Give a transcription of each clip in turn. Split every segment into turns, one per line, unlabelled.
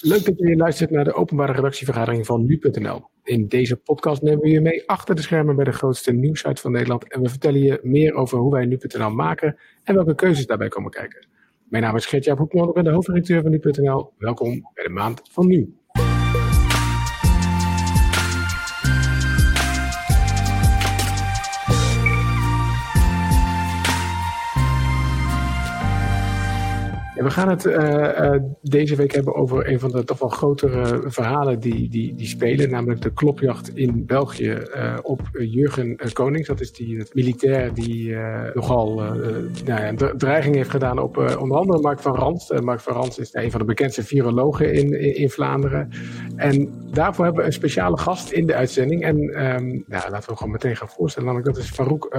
Leuk dat je luistert naar de openbare redactievergadering van nu.nl. In deze podcast nemen we je mee achter de schermen bij de grootste nieuwsite van Nederland en we vertellen je meer over hoe wij nu.nl maken en welke keuzes daarbij komen kijken. Mijn naam is Gert-Jaap Hoekman, ik ben de hoofdredacteur van nu.nl. Welkom bij de maand van nu. We gaan het uh, uh, deze week hebben over een van de toch wel grotere verhalen die, die, die spelen. Namelijk de klopjacht in België uh, op Jurgen Konings. Dat is die militair die nogal nou ja, een dreiging heeft gedaan op onder andere Mark van Rans. Mark van Rans is een van de bekendste virologen in, in, Vlaanderen. En daarvoor hebben we een speciale gast in de uitzending. En um, laten we gewoon meteen gaan voorstellen. Namelijk dat is Farouk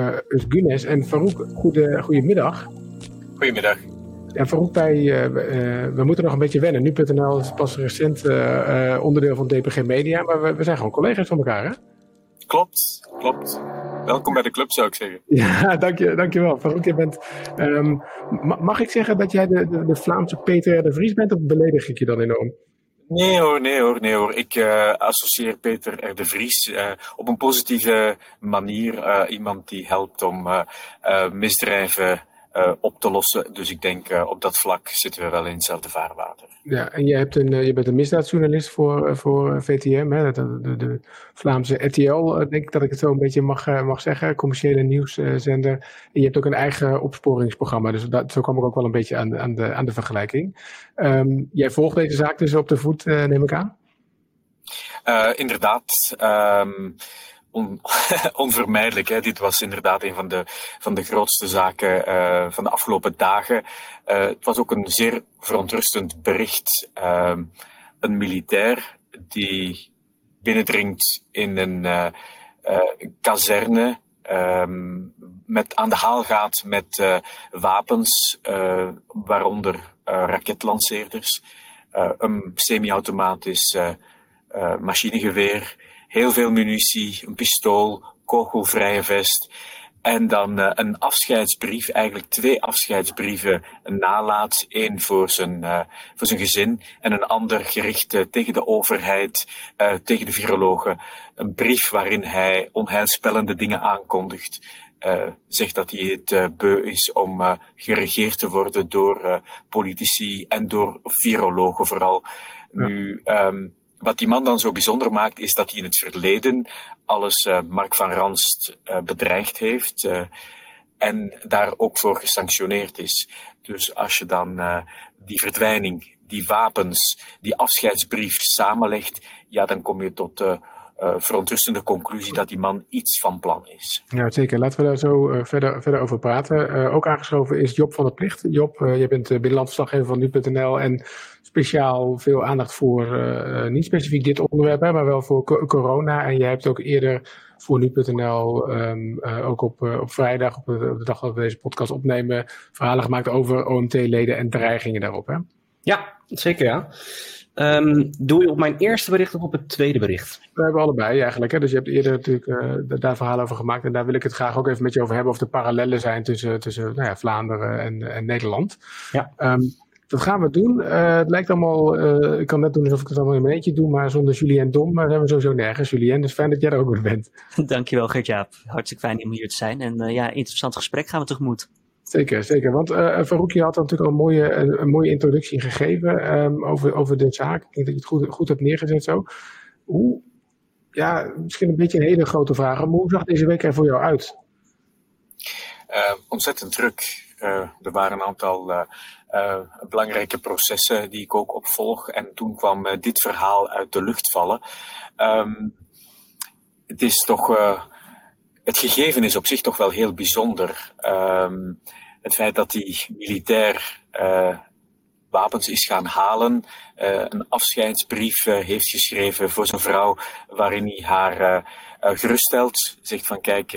uh, En Farouk, goede, goedemiddag.
Goedemiddag.
Ja, Farouk, wij, uh, we moeten nog een beetje wennen. Nu.nl is pas recent uh, onderdeel van DPG Media, maar we, we, zijn gewoon collega's van elkaar, hè?
Klopt, klopt. Welkom bij de club, zou ik zeggen.
Ja, dank je, dankjewel. Farouk, je bent... Um, mag ik zeggen dat jij de, de, de, Vlaamse Peter de Vries bent, of beledig ik je dan enorm?
Nee hoor, nee hoor, nee hoor. Ik uh, associeer Peter R. de Vries uh, op een positieve manier. Uh, iemand die helpt om misdrijven uh, op te lossen. Dus ik denk uh, op dat vlak zitten we wel in hetzelfde vaarwater.
Ja, en je, hebt een, uh, je bent een misdaadjournalist voor, voor VTM, hè? De, de, de Vlaamse RTL, denk ik dat ik het zo een beetje mag, mag zeggen, commerciële nieuwszender. En je hebt ook een eigen opsporingsprogramma, dus dat, zo kwam ik ook wel een beetje aan, aan, de, aan de vergelijking. Um, jij volgt deze zaak dus op de voet, neem ik aan?
inderdaad. Um, on, onvermijdelijk. Hè. Dit was inderdaad een van de, van de grootste zaken uh, van de afgelopen dagen. Uh, het was ook een zeer verontrustend bericht. Uh, een militair die binnendringt in een uh, kazerne. Um, met aan de haal gaat met wapens, waaronder raketlanceerders, een semi-automatisch machinegeweer, heel veel munitie, een pistool, kogelvrije vest. En dan uh, een afscheidsbrief, eigenlijk twee afscheidsbrieven nalaat. Eén voor zijn, uh, voor zijn gezin en een ander gericht uh, tegen de overheid, tegen de virologen. Een brief waarin hij onheilspellende dingen aankondigt. zegt dat hij het beu is om geregeerd te worden door politici en door virologen vooral. Ja. Nu, um, wat die man dan zo bijzonder maakt, is dat hij in het verleden alles uh, Mark van Ranst uh, bedreigd heeft uh, en daar ook voor gesanctioneerd is. Dus als je dan die verdwijning, die wapens, die afscheidsbrief samenlegt, ja, dan kom je tot uh, verontrustende conclusie dat die man iets van plan is.
Ja, zeker. Laten we daar zo uh, verder, verder over praten. Uh, ook aangeschoven is Job van der Plicht. Job, je bent binnenlandverslaggever van nu.nl en speciaal veel aandacht voor, niet specifiek dit onderwerp, maar wel voor corona. En jij hebt ook eerder voor nu.nl, um, ook op, op vrijdag, op de, op de, dag dat we deze podcast opnemen, verhalen gemaakt over OMT-leden en dreigingen daarop. Hè?
Ja, zeker ja. Um, doe je op mijn eerste bericht of op het tweede bericht?
We hebben allebei eigenlijk. Hè? Dus je hebt eerder natuurlijk uh, daar verhalen over gemaakt. En daar wil ik het graag ook even met je over hebben. Of er parallellen zijn tussen, tussen nou ja, Vlaanderen en, en Nederland. Ja. Um, dat gaan we doen. Uh, het lijkt allemaal, uh, ik kan net doen alsof ik het allemaal in mijn eentje doe, maar zonder Julien Dom maar zijn we sowieso nergens. Julien, dus fijn dat jij er ook weer bent.
Dankjewel Gert-Jaap. Hartstikke fijn om hier te zijn. En uh, ja, interessant gesprek gaan we tegemoet.
Zeker, zeker. Want uh, Farouk, je had natuurlijk al een mooie, een, mooie introductie gegeven um, over, over de zaak. Ik denk dat je het goed, goed hebt neergezet zo. Hoe, ja, misschien een beetje een hele grote vraag, maar hoe zag deze week er voor jou uit?
Uh, ontzettend druk. Er waren een aantal belangrijke processen die ik ook opvolg. En toen kwam dit verhaal uit de lucht vallen. Um, het is toch het gegeven is op zich toch wel heel bijzonder. Um, het feit dat die militair uh, wapens is gaan halen, uh, een afscheidsbrief uh, heeft geschreven voor zijn vrouw, waarin hij haar geruststelt. Zegt van kijk,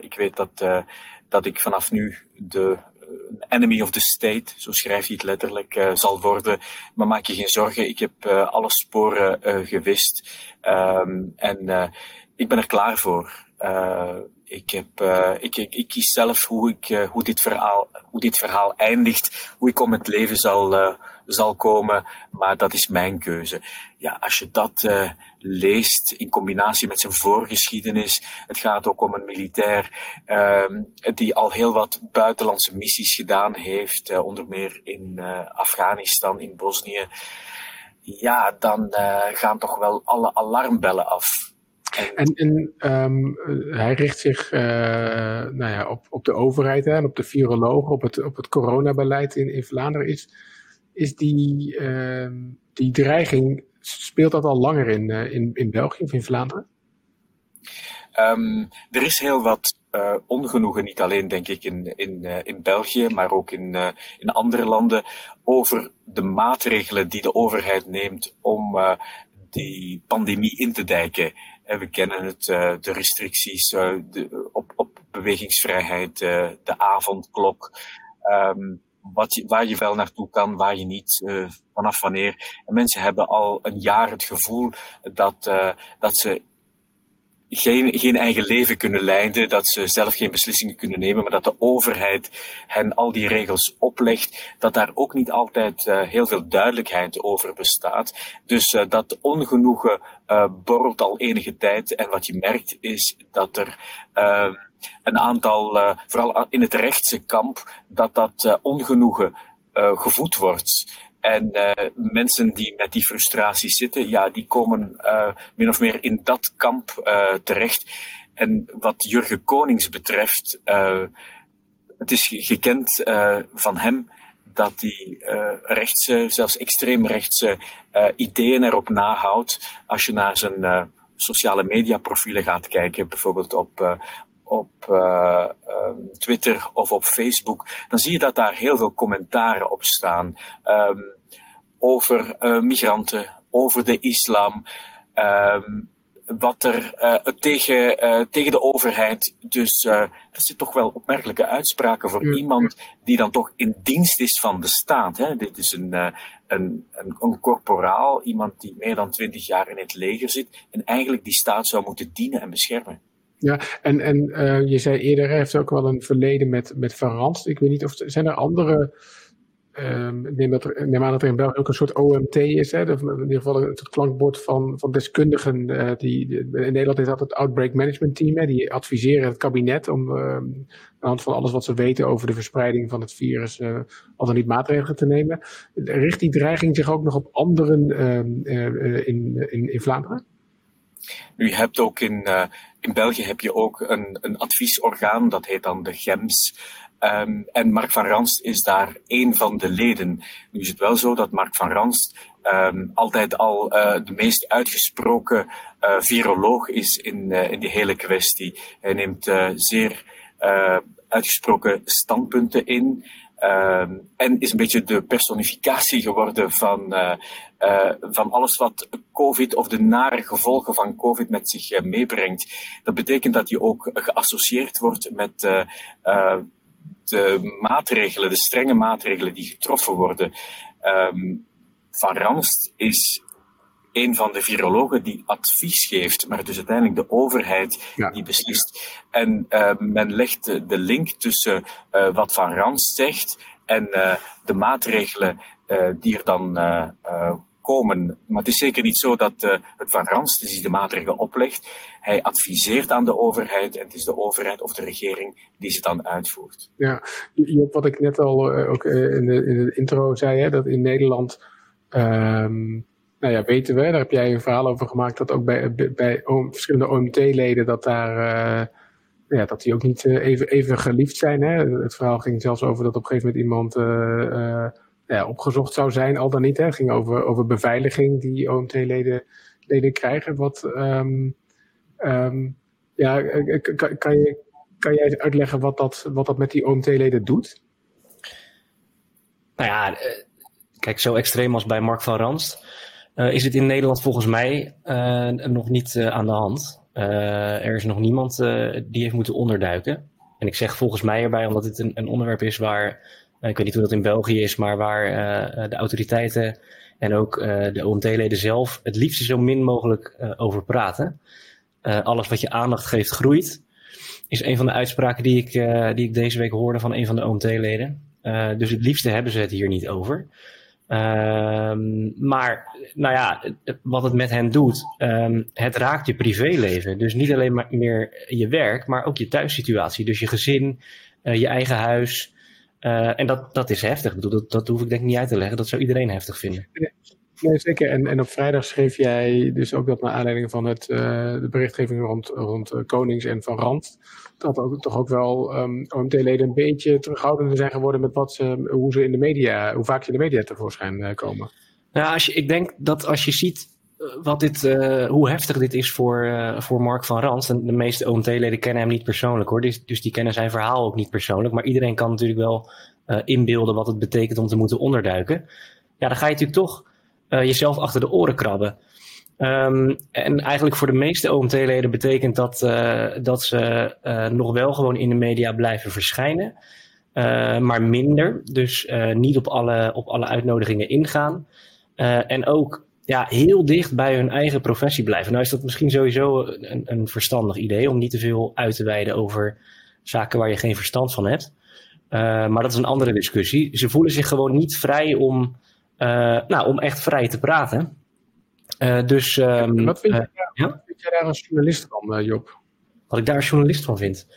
ik weet dat, dat ik vanaf nu de enemy of the state, zo schrijft hij het letterlijk, zal worden. Maar maak je geen zorgen, ik heb alle sporen gewist. Um, en ik ben er klaar voor. Uh, ik, heb, uh, ik, ik, ik, kies zelf hoe, ik, uh, hoe, dit verhaal, hoe dit verhaal eindigt, hoe ik om het leven zal, zal komen, maar dat is mijn keuze. Ja, als je dat leest in combinatie met zijn voorgeschiedenis, het gaat ook om een militair die al heel wat buitenlandse missies gedaan heeft, onder meer in Afghanistan, in Bosnië. Ja, dan gaan toch wel alle alarmbellen af.
En, en um, hij richt zich uh, nou ja, op, op de overheid en op de virologen, op het, op het coronabeleid in, Vlaanderen. Is, is die, uh, die dreiging, speelt dat al langer in, uh, in, België of in Vlaanderen?
Um, er is heel wat uh, ongenoegen, niet alleen denk ik in, in, in België, maar ook in, in andere landen, over de maatregelen die de overheid neemt om die pandemie in te dijken. We kennen het, uh, de restricties de, op, op bewegingsvrijheid, uh, de avondklok, um, wat waar je wel naartoe kan, waar je niet, vanaf wanneer. En mensen hebben al een jaar het gevoel dat, dat ze geen, geen eigen leven kunnen leiden, dat ze zelf geen beslissingen kunnen nemen, maar dat de overheid hen al die regels oplegt, dat daar ook niet altijd uh, heel veel duidelijkheid over bestaat. Dus uh, dat ongenoegen uh, borrelt al enige tijd en wat je merkt is dat er een aantal, vooral in het rechtse kamp, dat dat ongenoegen gevoed wordt. En uh, mensen die met die frustratie zitten, ja, die komen uh, min of meer in dat kamp uh, terecht. En wat Jurgen Konings betreft, het is gekend van hem dat hij rechtse, zelfs extreemrechtse ideeën erop nahoudt. Als je naar zijn sociale media profielen gaat kijken, bijvoorbeeld op, op uh, Twitter of op Facebook, dan zie je dat daar heel veel commentaren op staan. Um, over uh, migranten, over de islam. Um, wat er uh, tegen, tegen de overheid. Dus dat zijn toch wel opmerkelijke uitspraken voor iemand die dan toch in dienst is van de staat. Hè? Dit is een, een, een, een corporaal, iemand die meer dan twintig jaar in het leger zit en eigenlijk die staat zou moeten dienen en beschermen.
Ja, en, en uh, je zei eerder, hij heeft ook wel een verleden met, met Van. Ik weet niet of zijn er andere. Um, neem, dat er, neem aan dat er in België ook een soort OMT is. Hè? in ieder geval soort klankbord van, van deskundigen. Uh, die, in Nederland is dat het Outbreak Management Team. Hè? Die adviseren het kabinet om uh, aan de hand van alles wat ze weten over de verspreiding van het virus. Uh, al dan niet maatregelen te nemen. Richt die dreiging zich ook nog op anderen in, in, in Vlaanderen?
U hebt ook in, uh, in België heb je ook een, een adviesorgaan, dat heet dan de GEMS. Um, en Mark van Ranst is daar één van de leden. Nu is het wel zo dat Mark van Ranst um, altijd al uh, de meest uitgesproken uh, viroloog is in, in die hele kwestie. Hij neemt zeer uitgesproken standpunten in. Um, en is een beetje de personificatie geworden van, uh, uh, van alles wat COVID of de nare gevolgen van COVID met zich uh, meebrengt. Dat betekent dat je ook geassocieerd wordt met de maatregelen, de strenge maatregelen die getroffen worden. Um, van Ranst is een van de virologen die advies geeft, maar het is uiteindelijk de overheid ja. die beslist. En uh, men legt de, de link tussen uh, wat Van Rans zegt en uh, de maatregelen die er dan komen. Maar het is zeker niet zo dat het Van Rans die de maatregelen oplegt. Hij adviseert aan de overheid en het is de overheid of de regering die ze dan uitvoert.
Ja, Job, wat ik net al ook in de, in de intro zei, hè, dat in Nederland um, nou ja, weten we, daar heb jij een verhaal over gemaakt, dat ook bij, bij verschillende OMT-leden dat daar, uh, ja, dat die ook niet uh, even, even geliefd zijn. Hè? Het verhaal ging zelfs over dat op een gegeven moment iemand uh, ja, opgezocht zou zijn, al dan niet. Hè? Het ging over, over beveiliging die OMT-leden leden krijgen. Wat, um, um, ja, kan, kan, je, kan jij uitleggen wat dat, wat dat met die OMT-leden doet?
Nou ja, kijk, zo extreem als bij Mark van Ranst is het in Nederland volgens mij uh, nog niet uh, aan de hand. er is nog niemand die heeft moeten onderduiken. En ik zeg volgens mij erbij, omdat dit een, een onderwerp is waar, ik weet niet hoe dat in België is, maar waar de autoriteiten en ook de OMT-leden zelf het liefst zo min mogelijk over praten. alles wat je aandacht geeft groeit, is een van de uitspraken die ik, die ik deze week hoorde van een van de OMT-leden. dus het liefste hebben ze het hier niet over. Ehm, maar nou ja, wat het met hen doet, um, het raakt je privéleven. Dus niet alleen maar meer je werk, maar ook je thuissituatie. Dus je gezin, uh, je eigen huis. Uh, en dat, dat is heftig. Bedoel, dat, dat hoef ik denk ik niet uit te leggen. Dat zou iedereen heftig vinden.
Nee, zeker. En, en op vrijdag schreef jij dus ook dat naar aanleiding van het, uh, de berichtgeving rond, rond uh, Konings en Van Rand, dat ook, toch ook wel um, OMT-leden een beetje terughoudender zijn geworden met wat ze, hoe ze in de media, hoe vaak ze in de media tevoorschijn uh, komen.
Nou, als je, ik denk dat als je ziet wat dit, hoe heftig dit is voor, voor Mark van Rand, en de meeste OMT-leden kennen hem niet persoonlijk hoor, dus, dus die kennen zijn verhaal ook niet persoonlijk, maar iedereen kan natuurlijk wel inbeelden wat het betekent om te moeten onderduiken. Ja, dan ga je natuurlijk toch uh, jezelf achter de oren krabben. Um, en eigenlijk voor de meeste OMT-leden betekent dat, uh, dat ze uh, nog wel gewoon in de media blijven verschijnen. maar minder. Dus niet op alle, op alle uitnodigingen ingaan. en ook ja, heel dicht bij hun eigen professie blijven. Nou is dat misschien sowieso een, een verstandig idee om niet te veel uit te wijden over zaken waar je geen verstand van hebt. maar dat is een andere discussie. Ze voelen zich gewoon niet vrij om nou, om echt vrij te praten. Uh, dus, um,
wat, vind jij, uh, ja? wat vind jij daar als journalist van, Job?
Wat ik daar als journalist van vind?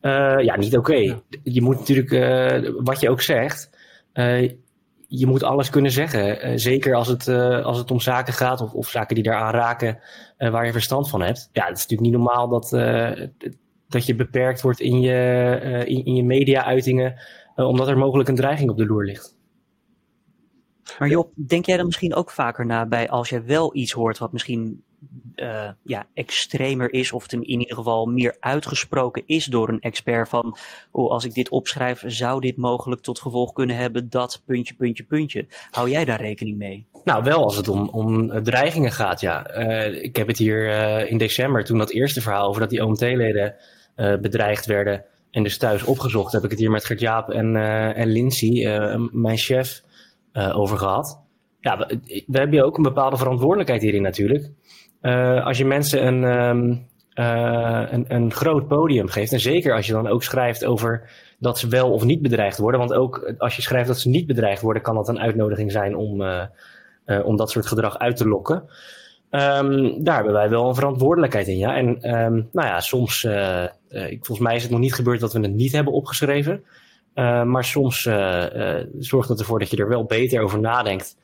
ja, niet oké. Okay. Ja. Je moet natuurlijk, wat je ook zegt, je moet alles kunnen zeggen. zeker als het, als het om zaken gaat of, of zaken die daaraan raken waar je verstand van hebt. Ja, het is natuurlijk niet normaal dat, dat je beperkt wordt in je, in, in je media-uitingen omdat er mogelijk een dreiging op de loer ligt.
Maar Job, denk jij dan misschien ook vaker na bij als je wel iets hoort wat misschien uh, ja, extremer is, of in ieder geval meer uitgesproken is door een expert van, oh, als ik dit opschrijf, zou dit mogelijk tot gevolg kunnen hebben dat puntje, puntje, puntje. Hou jij daar rekening mee?
Nou, wel als het om, om dreigingen gaat, ja. Uh, ik heb het hier uh, in december, toen dat eerste verhaal over dat die OMT-leden bedreigd werden en dus thuis opgezocht, heb ik het hier met Gert-Jaap en, en Lindsay, mijn chef, uh, over gehad. Ja, we, we, hebben ook een bepaalde verantwoordelijkheid hierin natuurlijk. Uh, als je mensen een, um, uh, een, een, groot podium geeft, en zeker als je dan ook schrijft over dat ze wel of niet bedreigd worden, want ook als je schrijft dat ze niet bedreigd worden, kan dat een uitnodiging zijn om, om dat soort gedrag uit te lokken. Um, daar hebben wij wel een verantwoordelijkheid in, ja. En um, nou ja, soms, volgens mij is het nog niet gebeurd dat we het niet hebben opgeschreven. Uh, maar soms uh, uh, zorgt het ervoor dat je er wel beter over nadenkt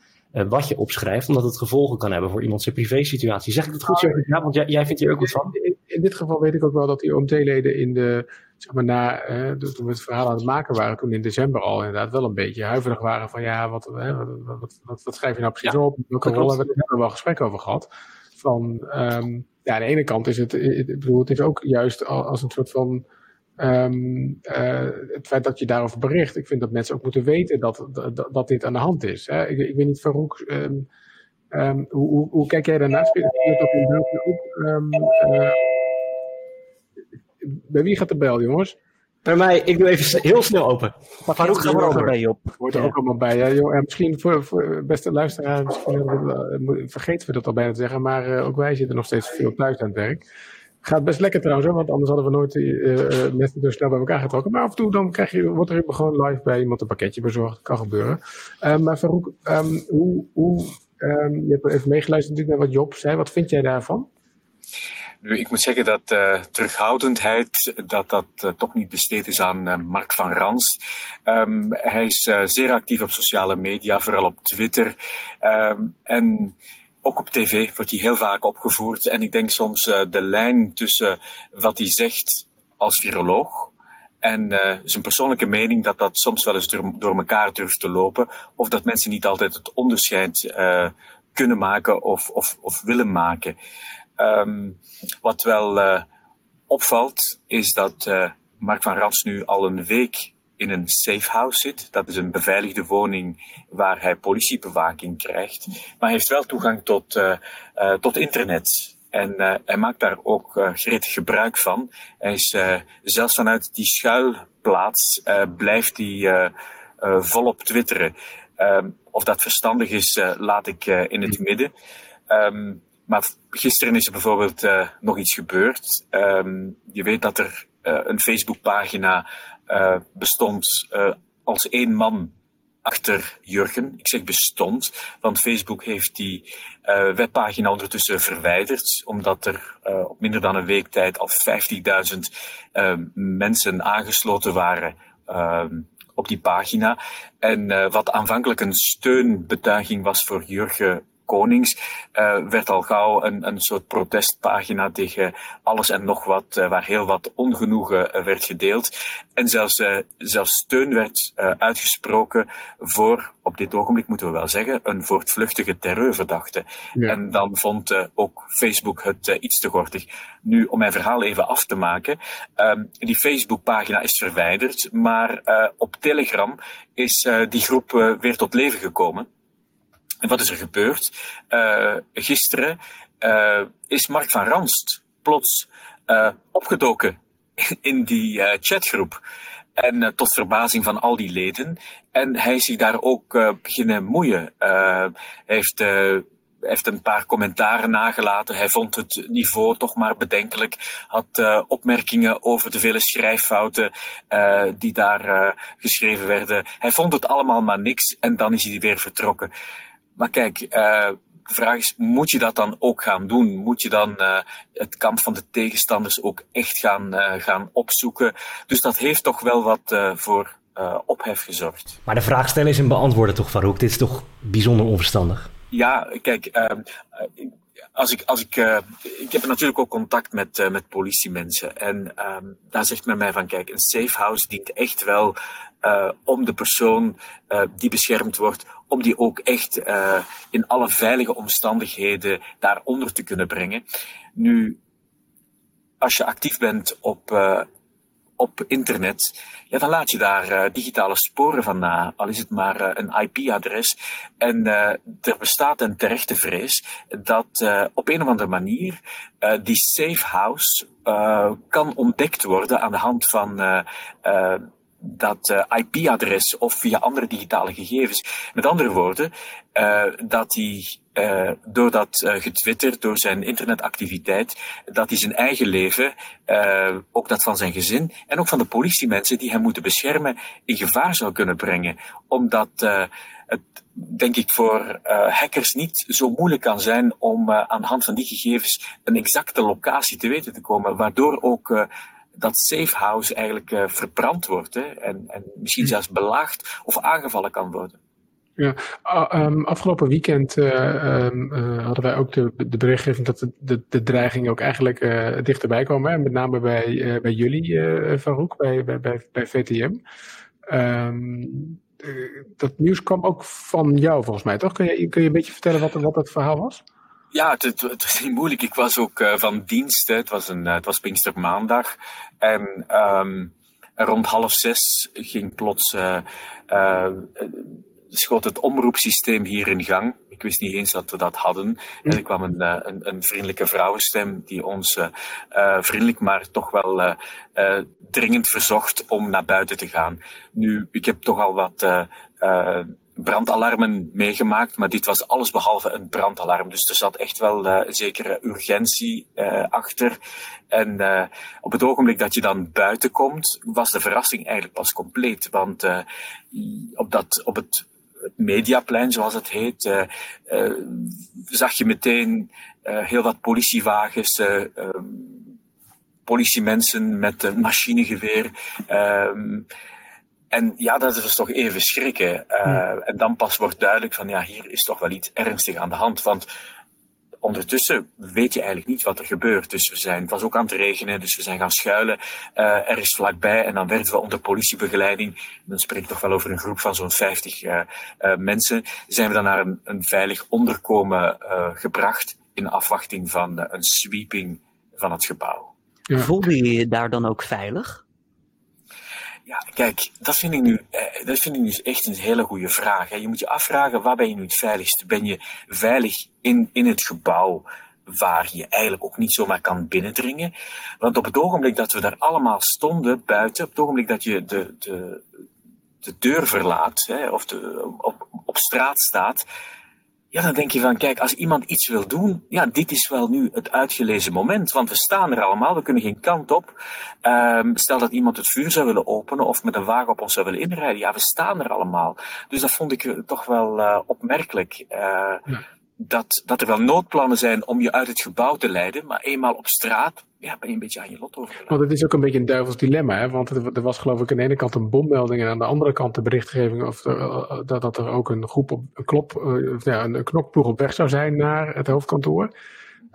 wat je opschrijft, omdat het gevolgen kan hebben voor iemand zijn privésituatie. Zeg ik het goed? Ja, want jij, jij, vindt hier ook wat van.
In, in, dit geval weet ik ook wel dat die OMT-leden in de, zeg maar na, toen we het verhaal aan het maken waren, toen in december al inderdaad wel een beetje huiverig waren van ja, wat, wat, wat, wat schrijf je nou precies ja, op? Welke rol hebben we er wel gesprek over gehad? Van, um, ja, aan de ene kant is het, ik bedoel, het is ook juist als een soort van Um, uh, het feit dat je daarover bericht, ik vind dat mensen ook moeten weten dat, dat, dat dit aan de hand is. Hè? Ik, ik weet niet, Farouk, um, um, hoe, hoe, hoe, kijk jij daarnaast? Vind je dat in België ook? Uh, bij wie gaat de bel, jongens?
Bij mij, ik doe even heel snel open.
Maar Farouk gaat er ook bij op.
Wordt er ja. ook allemaal bij. Ja, joh, misschien voor, voor beste luisteraars, misschien vergeten we dat al bijna te zeggen, maar uh, ook wij zitten nog steeds veel thuis aan het werk. Gaat best lekker trouwens, want anders hadden we nooit uh, zo snel bij elkaar getrokken. Maar af en toe dan krijg je, wordt er gewoon live bij iemand een pakketje bezorgd. Kan gebeuren. Uh, maar Farouk, um, hoe, hoe, um, je hebt even meegeluisterd natuurlijk naar wat Job zei. Wat vind jij daarvan?
Nu, ik moet zeggen dat terughoudendheid, dat dat toch niet besteed is aan Mark van Rans. Um, hij is zeer actief op sociale media, vooral op Twitter. en ook op tv wordt hij heel vaak opgevoerd. En ik denk soms uh, de lijn tussen wat hij zegt als viroloog en uh, zijn persoonlijke mening, dat dat soms wel eens door, door elkaar durft te lopen. Of dat mensen niet altijd het onderscheid uh, kunnen maken of, of, of willen maken. Um, wat wel opvalt, is dat Mark van Rans nu al een week in een safe house zit. Dat is een beveiligde woning waar hij politiebewaking krijgt. Maar hij heeft wel toegang tot, uh, uh, tot internet. En uh, hij maakt daar ook gretig gebruik van. Hij is zelfs vanuit die schuilplaats blijft hij volop twitteren. Ehm, of dat verstandig is, laat ik in het midden. Um, maar gisteren is er bijvoorbeeld nog iets gebeurd. Um, je weet dat er een Facebookpagina uh, bestond uh, als één man achter Jurgen. Ik zeg bestond, want Facebook heeft die uh, webpagina ondertussen verwijderd, omdat er op minder dan een week tijd al 50.000 uh, mensen aangesloten waren op die pagina. En wat aanvankelijk een steunbetuiging was voor Jurgen Konings, uh, werd al gauw een, een soort protestpagina tegen alles en nog wat, uh, waar heel wat ongenoegen uh, werd gedeeld. En zelfs, zelfs steun werd uitgesproken voor, op dit ogenblik moeten we wel zeggen, een voortvluchtige terreurverdachte. Ja. En dan vond ook Facebook het iets te gortig. Nu, om mijn verhaal even af te maken, ehm, die Facebookpagina is verwijderd, maar op Telegram is die groep weer tot leven gekomen. En wat is er gebeurd? Uh, gisteren uh, is Mark van Ranst plots uh, opgedoken in die chatgroep. En tot verbazing van al die leden. En hij is zich daar ook beginnen moeien. hij heeft heeft een paar commentaren nagelaten. Hij vond het niveau toch maar bedenkelijk. Had uh, opmerkingen over de vele schrijffouten uh, die daar uh, geschreven werden. Hij vond het allemaal maar niks en dan is hij weer vertrokken. Maar kijk, uh, de vraag is, moet je dat dan ook gaan doen? Moet je dan uh, het kamp van de tegenstanders ook echt gaan, uh, gaan opzoeken? Dus dat heeft toch wel wat voor ophef gezorgd.
Maar de vraag stellen is een beantwoorden toch, Farouk? Dit is toch bijzonder onverstandig?
Ja, kijk, ehm, als ik, als ik, uh, ik heb natuurlijk ook contact met, uh, met politiemensen. En um, daar zegt men mij van, kijk, een safe house dient echt wel om de persoon die beschermd wordt, om die ook echt in alle veilige omstandigheden daaronder te kunnen brengen. Nu, als je actief bent op, op internet, ja, dan laat je daar uh, digitale sporen van na, al is het maar uh, een IP-adres. En uh, er bestaat een terechte vrees dat op een of andere manier die safe house kan ontdekt worden aan de hand van dat uh, IP-adres of via andere digitale gegevens. Met andere woorden, uh, dat hij uh, door dat getwitterd, door zijn internetactiviteit, dat hij zijn eigen leven, ook dat van zijn gezin en ook van de politiemensen die hem moeten beschermen, in gevaar zou kunnen brengen. Omdat het, denk ik, voor hackers niet zo moeilijk kan zijn om aan de hand van die gegevens een exacte locatie te weten te komen, waardoor ook dat safe house eigenlijk uh, verbrand wordt hè, en, en misschien hm. zelfs belaagd of aangevallen kan worden.
Ja, um, afgelopen weekend uh, um, uh, hadden wij ook de, de berichtgeving dat de, de, de dreiging ook eigenlijk uh, dichterbij kwam. Hè? Met name bij, bij jullie, Farouk, bij, bij, bij, bij VTM. Um, ehm, dat nieuws kwam ook van jou volgens mij, toch? Kun je, kun je een beetje vertellen wat, wat het verhaal was?
Ja, het, het, was niet moeilijk. Ik was ook uh, van dienst. Hè. Het was, een, uh, het was Pinkstermaandag. En um, rond half zes ging plots, uh, schoot het omroepsysteem hier in gang. Ik wist niet eens dat we dat hadden. En er kwam een, een, een vriendelijke vrouwenstem die ons vriendelijk, maar toch wel dringend verzocht om naar buiten te gaan. Nu, ik heb toch al wat brandalarmen meegemaakt, maar dit was alles behalve een brandalarm. Dus er zat echt wel uh, een zekere urgentie uh, achter. En uh, op het ogenblik dat je dan buiten komt, was de verrassing eigenlijk pas compleet. Want op, dat, op het mediaplein, zoals het heet, zag je meteen heel wat politiewagens, politiemensen met een machinegeweer. Ehm, en ja, dat is toch even schrikken. Uh, En dan pas wordt duidelijk van ja, hier is toch wel iets ernstigs aan de hand. Want ondertussen weet je eigenlijk niet wat er gebeurt. Dus we zijn, het was ook aan het regenen, dus we zijn gaan schuilen uh, ergens vlakbij. En dan werden we onder politiebegeleiding, dan spreek ik toch wel over een groep van zo'n 50 uh, uh, mensen, zijn we dan naar een, een veilig onderkomen gebracht in afwachting van een sweeping van het gebouw.
Ja. Voelde je je daar dan ook veilig?
Ja, kijk, dat vind ik nu, eh, dat vind ik nu echt een hele goede vraag. Hè. Je moet je afvragen, waar ben je nu het veiligst? Ben je veilig in, in het gebouw waar je eigenlijk ook niet zomaar kan binnendringen? Want op het ogenblik dat we daar allemaal stonden buiten, op het ogenblik dat je de, de, de deur verlaat, hè, of de, op, op straat staat, ja, dan denk je van, kijk, als iemand iets wil doen, ja, dit is wel nu het uitgelezen moment, want we staan er allemaal, we kunnen geen kant op. Um, stel dat iemand het vuur zou willen openen of met een wagen op ons zou willen inrijden, ja, we staan er allemaal. Dus dat vond ik toch wel uh, opmerkelijk. Ja dat, dat er wel noodplannen zijn om je uit het gebouw te leiden, maar eenmaal op straat ja, ben je een beetje aan je lot overgelaten.
Want het is ook een beetje een duivels dilemma, hè? want er was geloof ik aan de ene kant een bommelding en aan de andere kant de berichtgeving of dat, dat er ook een groep op een, klop, uh, ja, een knokploeg op weg zou zijn naar het hoofdkantoor.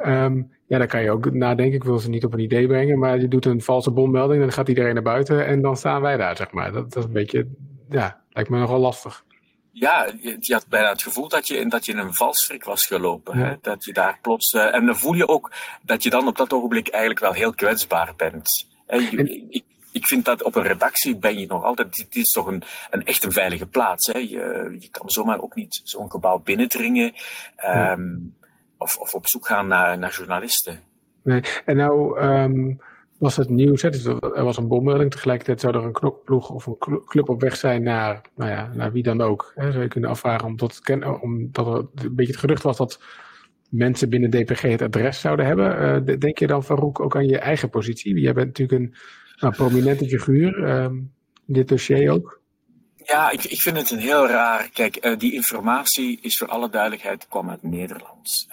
Um, ja, dan kan je ook nadenken, ik wil ze niet op een idee brengen, maar je doet een valse bommelding, dan gaat iedereen naar buiten en dan staan wij daar, zeg maar. Dat, dat is een beetje, ja, lijkt me nogal lastig.
Ja, je, had bijna het gevoel dat je, dat je in een valstrik was gelopen. Hè? Dat je daar plots. Uh, en dan voel je ook dat je dan op dat ogenblik eigenlijk wel heel kwetsbaar bent. Je, ik, ik vind dat op een redactie ben je nog altijd. Dit is toch een, een echt een veilige plaats. Hè? Je, je kan zomaar ook niet zo'n gebouw binnendringen. Um, of, of op zoek gaan naar, naar journalisten.
Nee, en nou. Um was het nieuws. Hè? Dus er was een bommelding. Tegelijkertijd zou er een knokploeg of een club op weg zijn naar, nou ja, naar wie dan ook. Hè? Zou je kunnen afvragen omdat, omdat er een beetje het gerucht was dat mensen binnen DPG het adres zouden hebben. Uh, denk je dan, Farouk, ook aan je eigen positie? Jij bent natuurlijk een nou, prominente figuur um, in dit dossier ook.
Ja, ik, ik vind het een heel raar. Kijk, uh, die informatie is voor alle duidelijkheid kwam uit Nederland.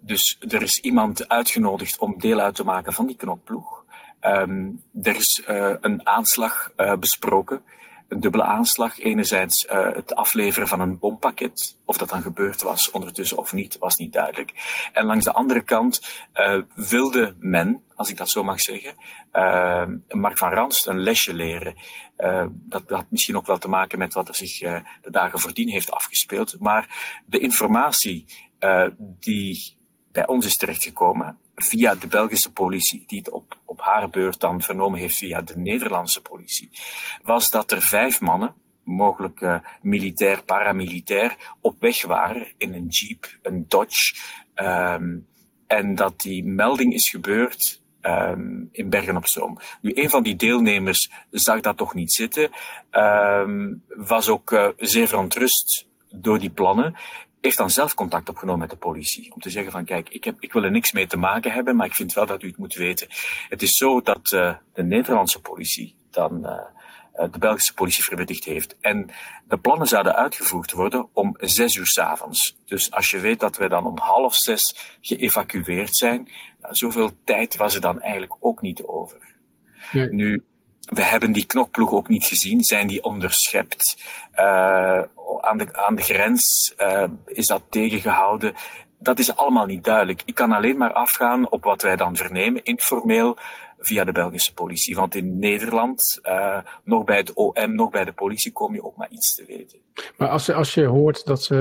Dus er is iemand uitgenodigd om deel uit te maken van die knokploeg. Um, er is uh, een aanslag uh, besproken. Een dubbele aanslag. Enerzijds uh, het afleveren van een bompakket. Of dat dan gebeurd was ondertussen of niet, was niet duidelijk. En langs de andere kant wilde men, als ik dat zo mag zeggen, Mark van Ranst een lesje leren. dat had misschien ook wel te maken met wat er zich de dagen voordien heeft afgespeeld. Maar de informatie die bij ons is terechtgekomen via de Belgische politie, die het op, op haar beurt dan vernomen heeft via de Nederlandse politie, was dat er vijf mannen, mogelijk uh, militair, paramilitair, op weg waren in een jeep, een Dodge, um, en dat die melding is gebeurd um, in Bergen op Zoom. Nu, een van die deelnemers zag dat toch niet zitten, um, was ook uh, zeer verontrust door die plannen heeft dan zelf contact opgenomen met de politie. Om te zeggen van kijk, ik, heb, ik wil er niks mee te maken hebben, maar ik vind wel dat u het moet weten. Het is zo dat uh, de Nederlandse politie dan uh, de Belgische politie verwittigd heeft. En de plannen zouden uitgevoerd worden om zes uur s avonds. Dus als je weet dat we dan om half zes geëvacueerd zijn, nou, zoveel tijd was er dan eigenlijk ook niet over. Nu, we hebben die knokploeg ook niet gezien. Zijn die onderschept? Uh, aan, de, aan de grens uh, is dat tegengehouden? Dat is allemaal niet duidelijk. Ik kan alleen maar afgaan op wat wij dan vernemen, informeel, via de Belgische politie. Want in Nederland, uh, nog bij het OM, nog bij de politie, kom je ook maar iets te weten.
Maar als, als je hoort dat ze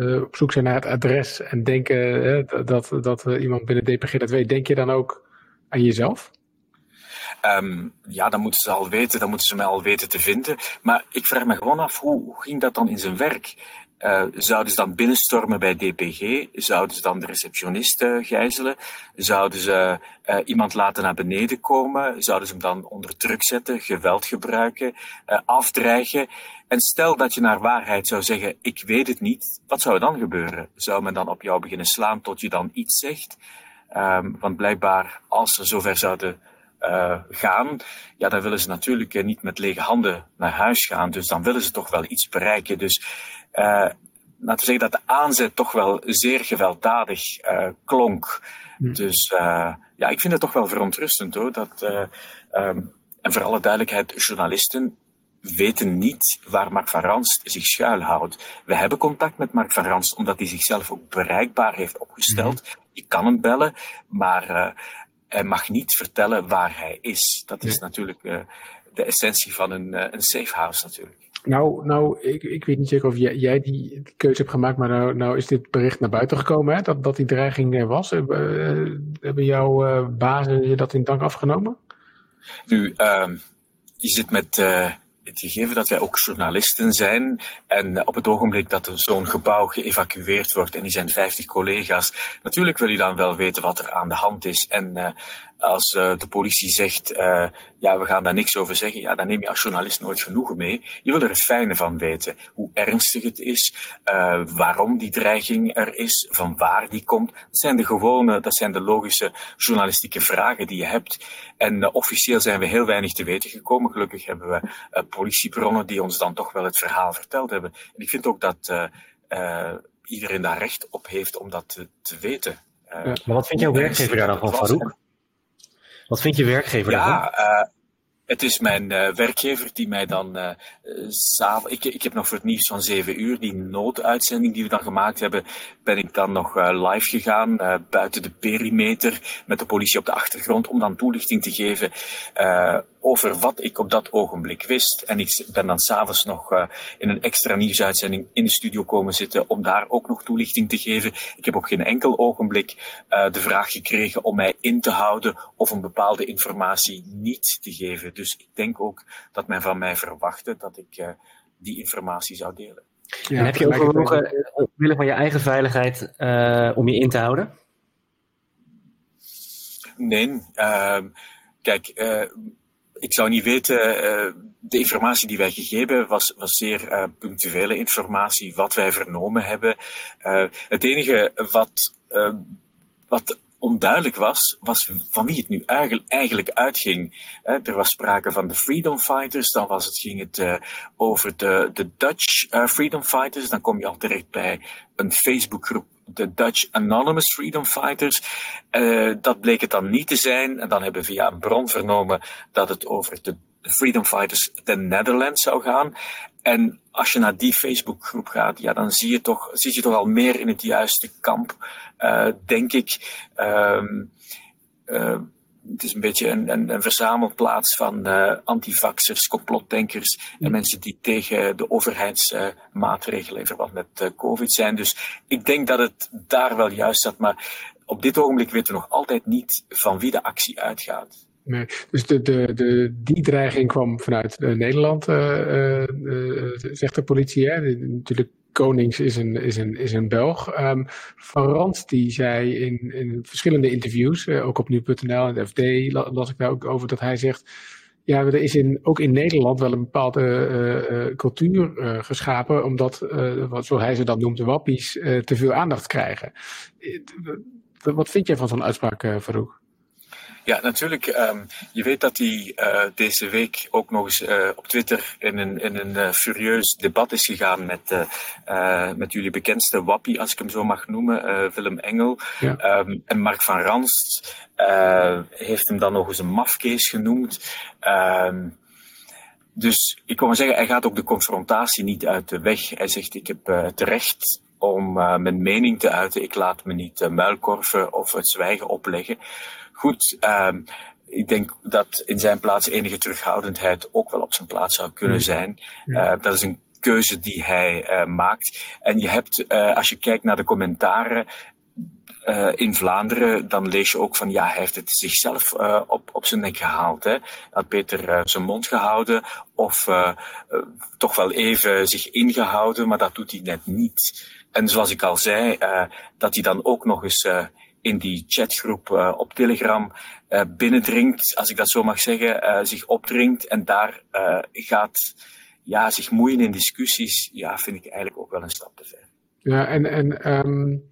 uh, op zoek zijn naar het adres en denken dat, dat iemand binnen DPG dat weet, denk je dan ook aan jezelf?
Um, ja, dan moeten ze al weten, dan moeten ze mij al weten te vinden. Maar ik vraag me gewoon af, hoe, ging dat dan in zijn werk? Uh, zouden ze dan binnenstormen bij DPG? Zouden ze dan de receptionist gijzelen? Zouden ze uh, iemand laten naar beneden komen? Zouden ze hem dan onder druk zetten, geweld gebruiken, afdreigen? En stel dat je naar waarheid zou zeggen, ik weet het niet, wat zou er dan gebeuren? Zou men dan op jou beginnen slaan tot je dan iets zegt? Um, want blijkbaar, als ze zover zouden uh, gaan, ja, dan willen ze natuurlijk uh, niet met lege handen naar huis gaan. Dus dan willen ze toch wel iets bereiken. Dus uh, laten we zeggen dat de aanzet toch wel zeer gewelddadig klonk. Hmm. Dus ja, ik vind het toch wel verontrustend hoor. Dat, um, en voor alle duidelijkheid, journalisten weten niet waar Mark van Ranst zich schuilhoudt. We hebben contact met Mark van Ranst omdat hij zichzelf ook bereikbaar heeft opgesteld. Mm. Je kan hem bellen, maar hij mag niet vertellen waar hij is. Dat is natuurlijk uh, de essentie van een, uh, een safe house natuurlijk.
Nou, nou ik, ik weet niet zeker of jij, jij die keuze hebt gemaakt, maar nou, nou is dit bericht naar buiten gekomen, hè, dat, dat die dreiging er was. Uh, hebben jouw bazen je dat in dank afgenomen?
Nu, ehm, je zit met het gegeven dat wij ook journalisten zijn en op het ogenblik dat er zo'n gebouw geëvacueerd wordt en die zijn 50 collega's, natuurlijk wil je dan wel weten wat er aan de hand is. En uh, als de politie zegt, ja, we gaan daar niks over zeggen, ja, dan neem je als journalist nooit genoegen mee. Je wil er het fijne van weten. Hoe ernstig het is, waarom die dreiging er is, van waar die komt. Dat zijn de gewone, dat zijn de logische journalistieke vragen die je hebt. En officieel zijn we heel weinig te weten gekomen. Gelukkig hebben we politiebronnen die ons dan toch wel het verhaal verteld hebben. En ik vind ook dat iedereen daar recht op heeft om dat te, te weten.
Uh, maar wat vindt jouw werkgever daar dan van, Farouk? Wat vindt je werkgever
ja, daarvan? Uh, het is mijn uh, werkgever die mij dan uh, ik, ik heb nog voor het nieuws van 7 uur, die nooduitzending die we dan gemaakt hebben, ben ik dan nog live gegaan, buiten de perimeter, met de politie op de achtergrond, om dan toelichting te geven over wat ik op dat ogenblik wist. En ik ben dan s'avonds nog uh, in een extra nieuwsuitzending in de studio komen zitten om daar ook nog toelichting te geven. Ik heb op geen enkel ogenblik uh, de vraag gekregen om mij in te houden of een bepaalde informatie niet te geven. Dus ik denk ook dat men van mij verwachtte dat ik uh, die informatie zou delen.
Ja, en heb je overwogen, omwille van je eigen veiligheid, om je in te houden?
Nee. Ehm, kijk, ik zou niet weten, uh, de informatie die wij gegeven hebben was, was zeer uh, punctuele informatie, wat wij vernomen hebben. Uh, het enige wat, wat onduidelijk was, was van wie het nu eigenlijk, eigenlijk uitging. er was sprake van de Freedom Fighters, dan was het, ging het over de, de Dutch Freedom Fighters, dan kom je al terecht bij een Facebookgroep de Dutch Anonymous Freedom Fighters. Uh, dat bleek het dan niet te zijn. En dan hebben we via een bron vernomen dat het over de Freedom Fighters the Netherlands zou gaan. En als je naar die Facebookgroep gaat, ja, dan zie je toch, zie je toch al meer in het juiste kamp, uh, denk ik. Um, uh, het is een beetje een, een, een verzamelplaats van uh, antivaxers, complotdenkers en mensen die tegen de overheidsmaatregelen in verband met uh, COVID zijn. Dus ik denk dat het daar wel juist zat, maar op dit ogenblik weten we nog altijd niet van wie de actie uitgaat.
Nee, dus de, de, de, die dreiging kwam vanuit Nederland, zegt de politie. Hè? natuurlijk Konings is een, is een, is een Belg. Um, Van Rand die zei in, in verschillende interviews, uh, ook op nu.nl en de FD las ik daar ook over, dat hij zegt, ja, er is in, ook in Nederland wel een bepaalde uh, uh, cultuur geschapen, omdat, wat, zoals hij ze dan noemt, de wappies, te veel aandacht krijgen. Wat vind jij van zo'n uitspraak, Farouk?
Ja, natuurlijk. Um, je weet dat hij uh, deze week ook nog eens uh, op Twitter in een, in een uh, furieus debat is gegaan met, met jullie bekendste wappie, als ik hem zo mag noemen, Willem Engel. Ja. Um, en Mark van Ranst heeft hem dan nog eens een mafkees genoemd. Um, dus ik kan maar zeggen, hij gaat ook de confrontatie niet uit de weg. Hij zegt, ik heb terecht om mijn mening te uiten. Ik laat me niet muilkorven of het zwijgen opleggen goed. Um, ik denk dat in zijn plaats enige terughoudendheid ook wel op zijn plaats zou kunnen zijn. Uh, dat is een keuze die hij uh, maakt. En je hebt, uh, als je kijkt naar de commentaren, uh, in Vlaanderen, dan lees je ook van ja, hij heeft het zichzelf uh, op, op zijn nek gehaald. Hè. Had Peter uh, zijn mond gehouden of toch wel even zich ingehouden, maar dat doet hij net niet. En zoals ik al zei, dat hij dan ook nog eens in die chatgroep uh, op Telegram uh, binnendringt, als ik dat zo mag zeggen, uh, zich opdringt en daar gaat ja, zich moeien in discussies, ja, vind ik eigenlijk ook wel een stap te ver.
Ja, en, en um,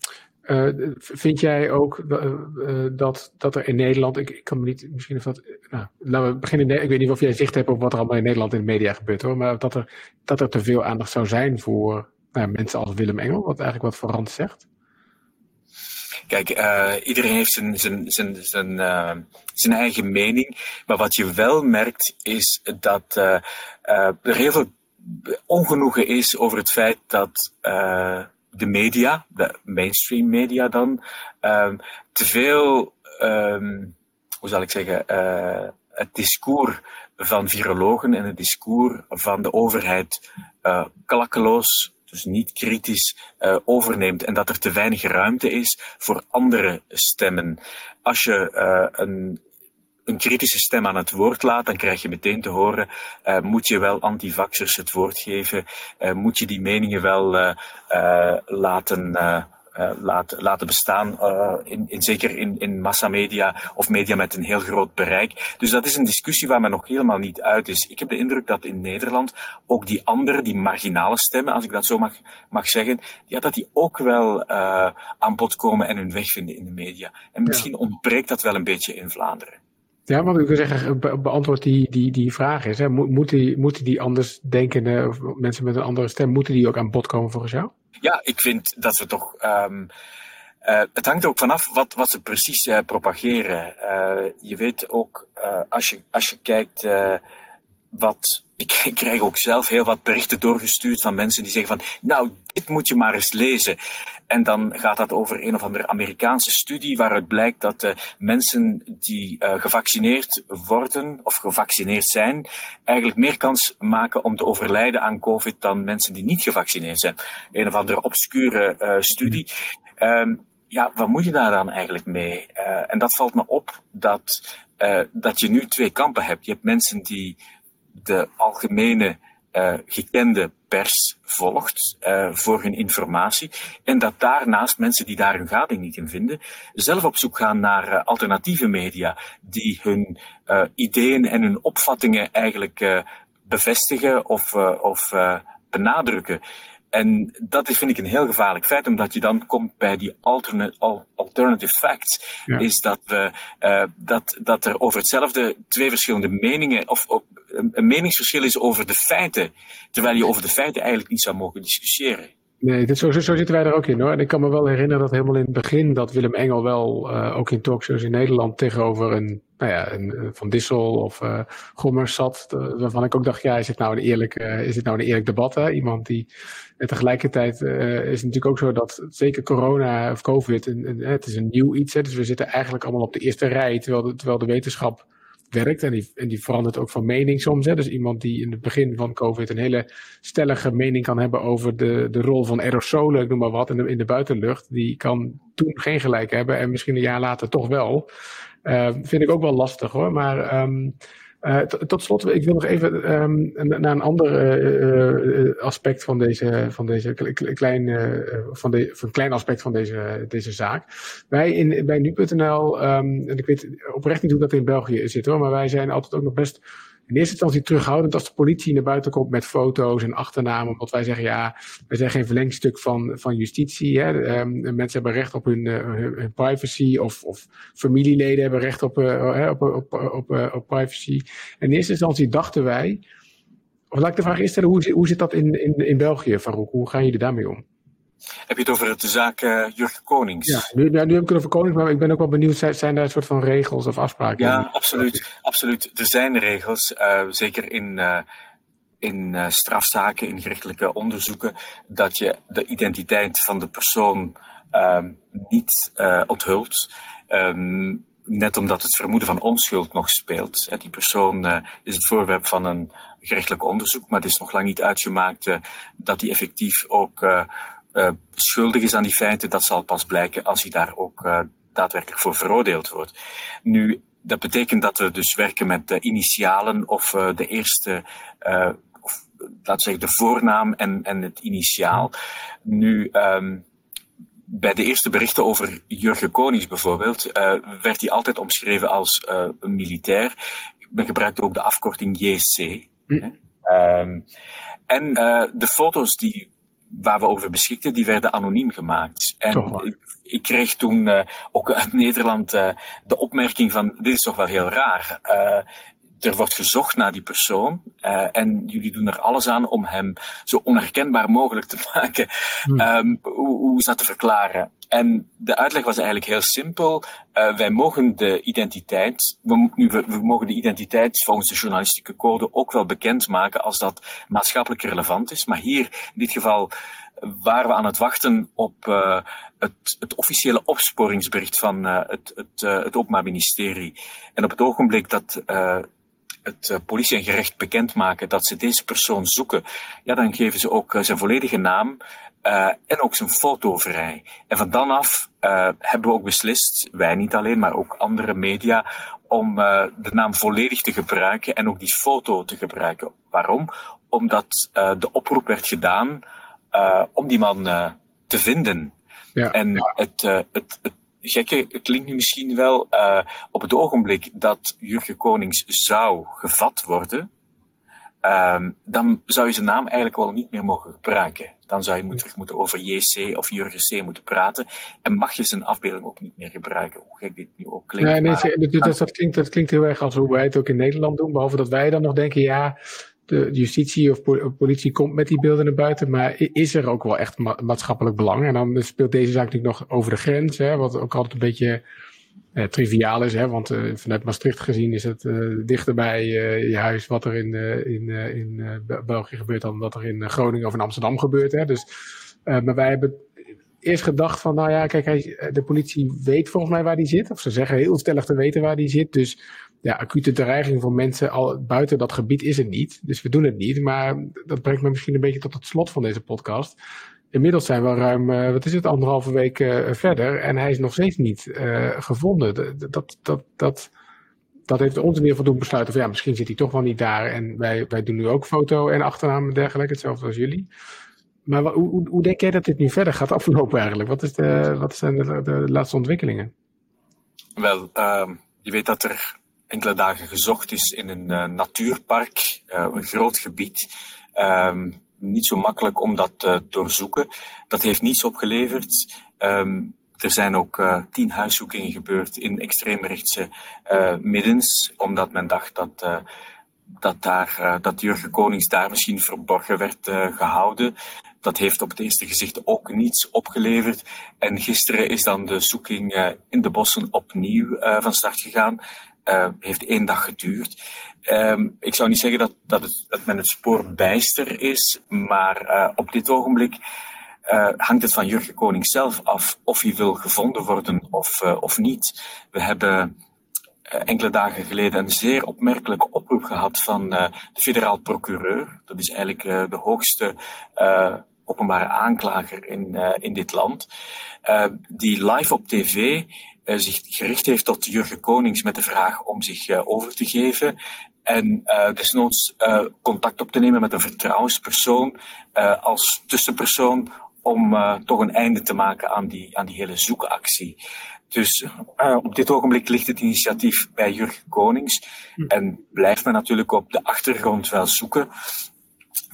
vind jij ook dat, dat er in Nederland, ik, ik kan me niet, misschien of dat, nou, laten we beginnen, ik weet niet of jij zicht hebt op wat er allemaal in Nederland in de media gebeurt hoor, maar dat er, dat er te veel aandacht zou zijn voor nou, mensen als Willem Engel, wat eigenlijk wat Verand zegt?
Kijk, uh, iedereen heeft zijn, zijn, zijn, uh, zijn eigen mening. Maar wat je wel merkt, is dat uh, er heel veel ongenoegen is over het feit dat de media, de mainstream media dan, ehm, te veel, um, hoe zal ik zeggen, het discours van virologen en het discours van de overheid klakkeloos dus niet kritisch uh, overneemt en dat er te weinig ruimte is voor andere stemmen. Als je uh, een, een kritische stem aan het woord laat, dan krijg je meteen te horen, uh, moet je wel antivaxers het woord geven, moet je die meningen wel laten laten, laten bestaan, in, in, zeker in, in massamedia of media met een heel groot bereik. Dus dat is een discussie waar men nog helemaal niet uit is. Ik heb de indruk dat in Nederland ook die andere, die marginale stemmen, als ik dat zo mag, mag zeggen, ja, dat die ook wel aan bod komen en hun weg vinden in de media. En misschien ontbreekt dat wel een beetje in Vlaanderen.
Ja, want ik wil zeggen, beantwoord die, die, die vraag is. Hè. Moeten, die, moeten die anders denkende mensen met een andere stem, moeten die ook aan bod komen volgens jou?
Ja, ik vind dat we toch. Um, uh, het hangt ook vanaf wat, wat ze precies uh, propageren. Uh, je weet ook, als, je, als je kijkt wat. Ik, krijg ook zelf heel wat berichten doorgestuurd van mensen die zeggen van, nou, dit moet je maar eens lezen. En dan gaat dat over een of andere Amerikaanse studie waaruit blijkt dat uh, mensen die uh, gevaccineerd worden of gevaccineerd zijn, eigenlijk meer kans maken om te overlijden aan COVID dan mensen die niet gevaccineerd zijn. Een of andere obscure uh, studie. Um, ja, wat moet je daar dan eigenlijk mee? en dat valt me op dat, dat je nu twee kampen hebt. Je hebt mensen die de algemene uh, gekende pers volgt uh, voor hun informatie. En dat daarnaast mensen die daar hun gading niet in vinden, zelf op zoek gaan naar uh, alternatieve media die hun ideeën en hun opvattingen eigenlijk bevestigen of, of benadrukken. En dat is, vind ik een heel gevaarlijk feit, omdat je dan komt bij die alternate, alternative facts. Ja. Is dat, we, uh, dat, dat er over hetzelfde twee verschillende meningen, of, of een meningsverschil is over de feiten, terwijl je over de feiten eigenlijk niet zou mogen discussiëren.
Nee, dit, zo, zo, zitten wij er ook in hoor. En ik kan me wel herinneren dat helemaal in het begin dat Willem Engel wel uh, ook in talkshows in Nederland tegenover een, nou ja, een Van Dissel of uh, Gommers zat. Uh, waarvan ik ook dacht, ja, is dit nou een eerlijk, is dit nou een eerlijk debat? Hè? Iemand die en tegelijkertijd is het natuurlijk ook zo dat zeker corona of COVID, het is een nieuw iets. Hè, dus we zitten eigenlijk allemaal op de eerste rij, terwijl de, terwijl de wetenschap werkt. En die, en die verandert ook van mening soms. Hè. Dus iemand die in het begin van COVID een hele stellige mening kan hebben over de, de rol van aerosolen, ik noem maar wat, in in de buitenlucht. Die kan toen geen gelijk hebben en misschien een jaar later toch wel. Uh, vind ik ook wel lastig hoor. Maar um, uh, tot slot, ik wil nog even um, naar een ander uh, aspect van deze, van deze klein, van, de, van een klein aspect van deze, deze zaak. Wij in, bij nu.nl, en ik weet oprecht niet hoe dat in België zit hoor, maar wij zijn altijd ook nog best in eerste instantie terughoudend als de politie naar buiten komt met foto's en achternamen. Omdat wij zeggen, ja, wij zijn geen verlengstuk van, van justitie. Hè. Um, mensen hebben recht op hun, uh, hun, privacy of, of familieleden hebben recht op, uh, op, op, op, op privacy. En in eerste instantie dachten wij, of laat ik de vraag eerst stellen, hoe, hoe zit dat in, in, in België, Farouk? Hoe gaan jullie daarmee om?
Heb je het over de zaak uh, Jurgen Konings?
Ja, nu, nu, heb ik het over Konings, maar ik ben ook wel benieuwd, zijn, zijn daar een soort van regels of afspraken?
Ja, absoluut. absoluut. Er zijn regels, uh, zeker in, uh, in strafzaken, in gerechtelijke onderzoeken, dat je de identiteit van de persoon ehm, niet onthult. Um, net omdat het vermoeden van onschuld nog speelt. Die persoon is het voorwerp van een gerechtelijk onderzoek, maar het is nog lang niet uitgemaakt dat hij effectief ook uh, schuldig is aan die feiten, dat zal pas blijken als hij daar ook uh, daadwerkelijk voor veroordeeld wordt. Nu, dat betekent dat we dus werken met de initialen of uh, de eerste, of laten we zeggen de voornaam en, en het initiaal. Nu, um, bij de eerste berichten over Jurgen Konings bijvoorbeeld, werd hij altijd omschreven als een militair. Men gebruikte ook de afkorting JC. Hm. Um, en de foto's die waar we over beschikten, die werden anoniem gemaakt. En ik, ik, kreeg toen uh, ook uit Nederland uh, de opmerking van, dit is toch wel heel raar. Uh, er wordt gezocht naar die persoon en jullie doen er alles aan om hem zo onherkenbaar mogelijk te maken. Hmm. Um, hoe, hoe is dat te verklaren? En de uitleg was eigenlijk heel simpel. Uh, wij mogen de identiteit, we, we, mogen de identiteit volgens de journalistieke code ook wel bekendmaken als dat maatschappelijk relevant is. Maar hier, in dit geval, waren we aan het wachten op uh, het, het, officiële opsporingsbericht van uh, het, het, het Openbaar Ministerie. En op het ogenblik dat het uh, politie en gerecht bekendmaken dat ze deze persoon zoeken, ja, dan geven ze ook uh, zijn volledige naam uh, en ook zijn foto vrij. En van dan af hebben we ook beslist, wij niet alleen, maar ook andere media, om de naam volledig te gebruiken en ook die foto te gebruiken. Waarom? Omdat de oproep werd gedaan om die man te vinden. Ja. En Het, het, het gekke het klinkt nu misschien wel, uh, op het ogenblik dat Jurgen Konings zou gevat worden, um, dan zou je zijn naam eigenlijk wel niet meer mogen gebruiken. Dan zou je moet, terug moeten over JC of Jurgen C moeten praten. En mag je zijn afbeelding ook niet meer gebruiken. Hoe gek dit nu ook klinkt.
Nee, nee, maar, dat, dat, klinkt, dat klinkt heel erg als hoe wij het ook in Nederland doen. Behalve dat wij dan nog denken, ja, de justitie of politie komt met die beelden naar buiten, maar is er ook wel echt maatschappelijk belang? En dan speelt deze zaak natuurlijk nog over de grens, hè, wat ook altijd een beetje eh, triviaal is, hè, want uh, vanuit Maastricht gezien is het uh, dichter bij je huis wat er in, in, in België gebeurt dan wat er in Groningen of in Amsterdam gebeurt. Hè. Dus, maar wij hebben eerst gedacht van, nou ja, kijk, de politie weet volgens mij waar die zit, of ze zeggen heel stellig te weten waar die zit, dus ja, acute dreiging voor mensen al buiten dat gebied is het niet. Dus we doen het niet. Maar dat brengt me misschien een beetje tot het slot van deze podcast. Inmiddels zijn we ruim, uh, wat is het, anderhalve week uh, verder. En hij is nog steeds niet uh, gevonden. Dat, dat, dat, dat heeft ons in ieder geval doen besluiten van ja, misschien zit hij toch wel niet daar. En wij, wij doen nu ook foto en achternaam en dergelijke, hetzelfde als jullie. Maar hoe, hoe, denk jij dat dit nu verder gaat aflopen eigenlijk? Wat, is de, wat zijn de, de laatste ontwikkelingen?
Wel, uh, je weet dat er enkele dagen gezocht is in een uh, natuurpark, uh, een groot gebied. Um, niet zo makkelijk om dat te doorzoeken. Dat heeft niets opgeleverd. Um, er zijn ook uh, tien huiszoekingen gebeurd in extreemrechtse middens, omdat men dacht dat, dat, daar, dat Jurgen Konings daar misschien verborgen werd gehouden. Dat heeft op het eerste gezicht ook niets opgeleverd. En gisteren is dan de zoeking in de bossen opnieuw van start gegaan uh, heeft één dag geduurd. Um, ik zou niet zeggen dat, dat, het, men het spoor bijster is, maar uh, op dit ogenblik uh, hangt het van Jurgen Koning zelf af of hij wil gevonden worden of, of niet. We hebben enkele dagen geleden een zeer opmerkelijke oproep gehad van de federaal procureur. Dat is eigenlijk de hoogste openbare aanklager in, in dit land. die live op tv zich gericht heeft tot Jurgen Konings met de vraag om zich uh, over te geven. En uh, desnoods contact op te nemen met een vertrouwenspersoon als tussenpersoon om toch een einde te maken aan die, aan die hele zoekactie. Dus op dit ogenblik ligt het initiatief bij Jurgen Konings hm. en blijft men natuurlijk op de achtergrond wel zoeken.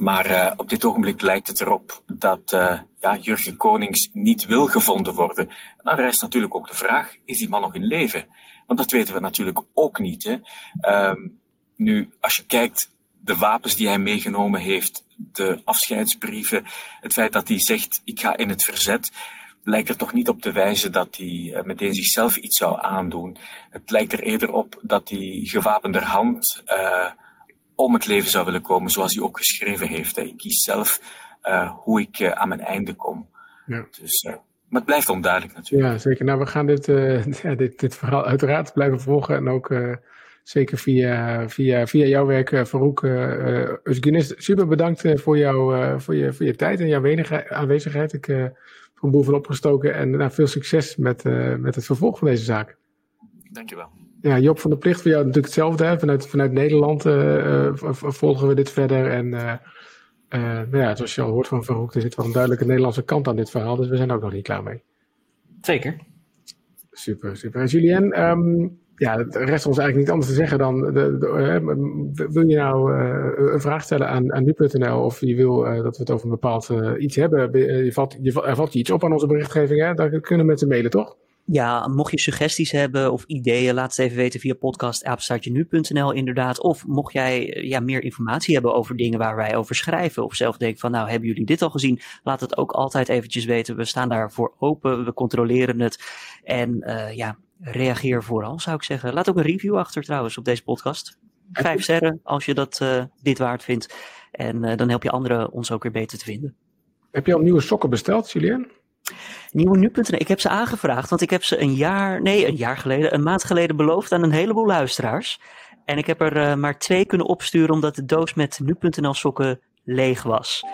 Maar uh, op dit ogenblik lijkt het erop dat uh, ja, Jurgen Konings niet wil gevonden worden. En dan rijst natuurlijk ook de vraag, is die man nog in leven? Want dat weten we natuurlijk ook niet. Hè? Um, nu, als je kijkt, de wapens die hij meegenomen heeft, de afscheidsbrieven, het feit dat hij zegt, ik ga in het verzet, lijkt er toch niet op te wijzen dat hij uh, meteen zichzelf iets zou aandoen. Het lijkt er eerder op dat hij gewapenderhand om het leven zou willen komen, zoals hij ook geschreven heeft. Ik kies zelf uh, hoe ik uh, aan mijn einde kom. Ja. Dus, uh, maar het blijft onduidelijk natuurlijk.
Ja, zeker. Nou, we gaan dit, ja, dit, dit verhaal uiteraard blijven volgen. En ook zeker via, via, via jouw werk, Farouk uh, Super bedankt voor, jou, voor, je, voor je tijd en jouw aanwezigheid. Ik heb een boel van opgestoken. En nou, veel succes met, met het vervolg van deze zaak.
Dankjewel
ja, Job van de Plicht, voor jou natuurlijk hetzelfde. Hè? Vanuit, vanuit Nederland uh, volgen we dit verder. En uh, nou ja, zoals je al hoort van Verhoek, er zit wel een duidelijke Nederlandse kant aan dit verhaal. Dus we zijn ook nog niet klaar mee.
Zeker.
Super, super. En Julien, um, ja, het rest ons eigenlijk niet anders te zeggen dan, de, de, wil je nou een vraag stellen aan, aan nu.nl of je wil dat we het over een bepaald iets hebben, je valt, je, er valt je iets op aan onze berichtgeving, hè? dan kunnen mensen mailen, toch?
Ja, mocht je suggesties hebben of ideeën, laat het even weten via podcast.apenstaartje.nu.nl inderdaad. Of mocht jij eh, ja, meer informatie hebben over dingen waar wij over schrijven. Of zelf denken van nou, hebben jullie dit al gezien? Laat het ook altijd eventjes weten. We staan daarvoor open, we controleren het. En uh, ja, reageer vooral zou ik zeggen. Laat ook een review achter trouwens op deze podcast. Vijf sterren als je dat uh, dit waard vindt. En uh, dan help je anderen ons ook weer beter te vinden.
Heb je al nieuwe sokken besteld, Julien?
Nieuwe nu.nl. Ik heb ze aangevraagd, want ik heb ze een jaar, nee, een jaar geleden, een maand geleden beloofd aan een heleboel luisteraars. En ik heb er uh, maar twee kunnen opsturen, omdat de doos met nu.nl sokken leeg was.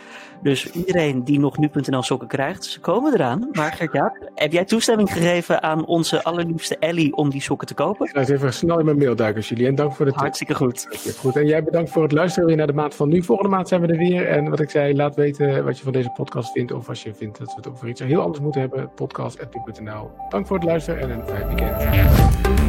Dus iedereen die nog nu.nl sokken krijgt, ze komen eraan. Maar Gert-Jaap, heb jij toestemming gegeven aan onze allerliefste Ellie om die sokken te kopen?
Ik ga eens even snel in mijn mail duiken, Julien. Dank voor de.
Hartstikke goed.
goed. En jij bedankt voor het luisteren weer naar de maand van nu. Volgende maand zijn we er weer. En wat ik zei, laat weten wat je van deze podcast vindt. Of als je vindt dat we het over iets heel anders moeten hebben. Podcast.nu.nl. Dank voor het luisteren en een fijn weekend.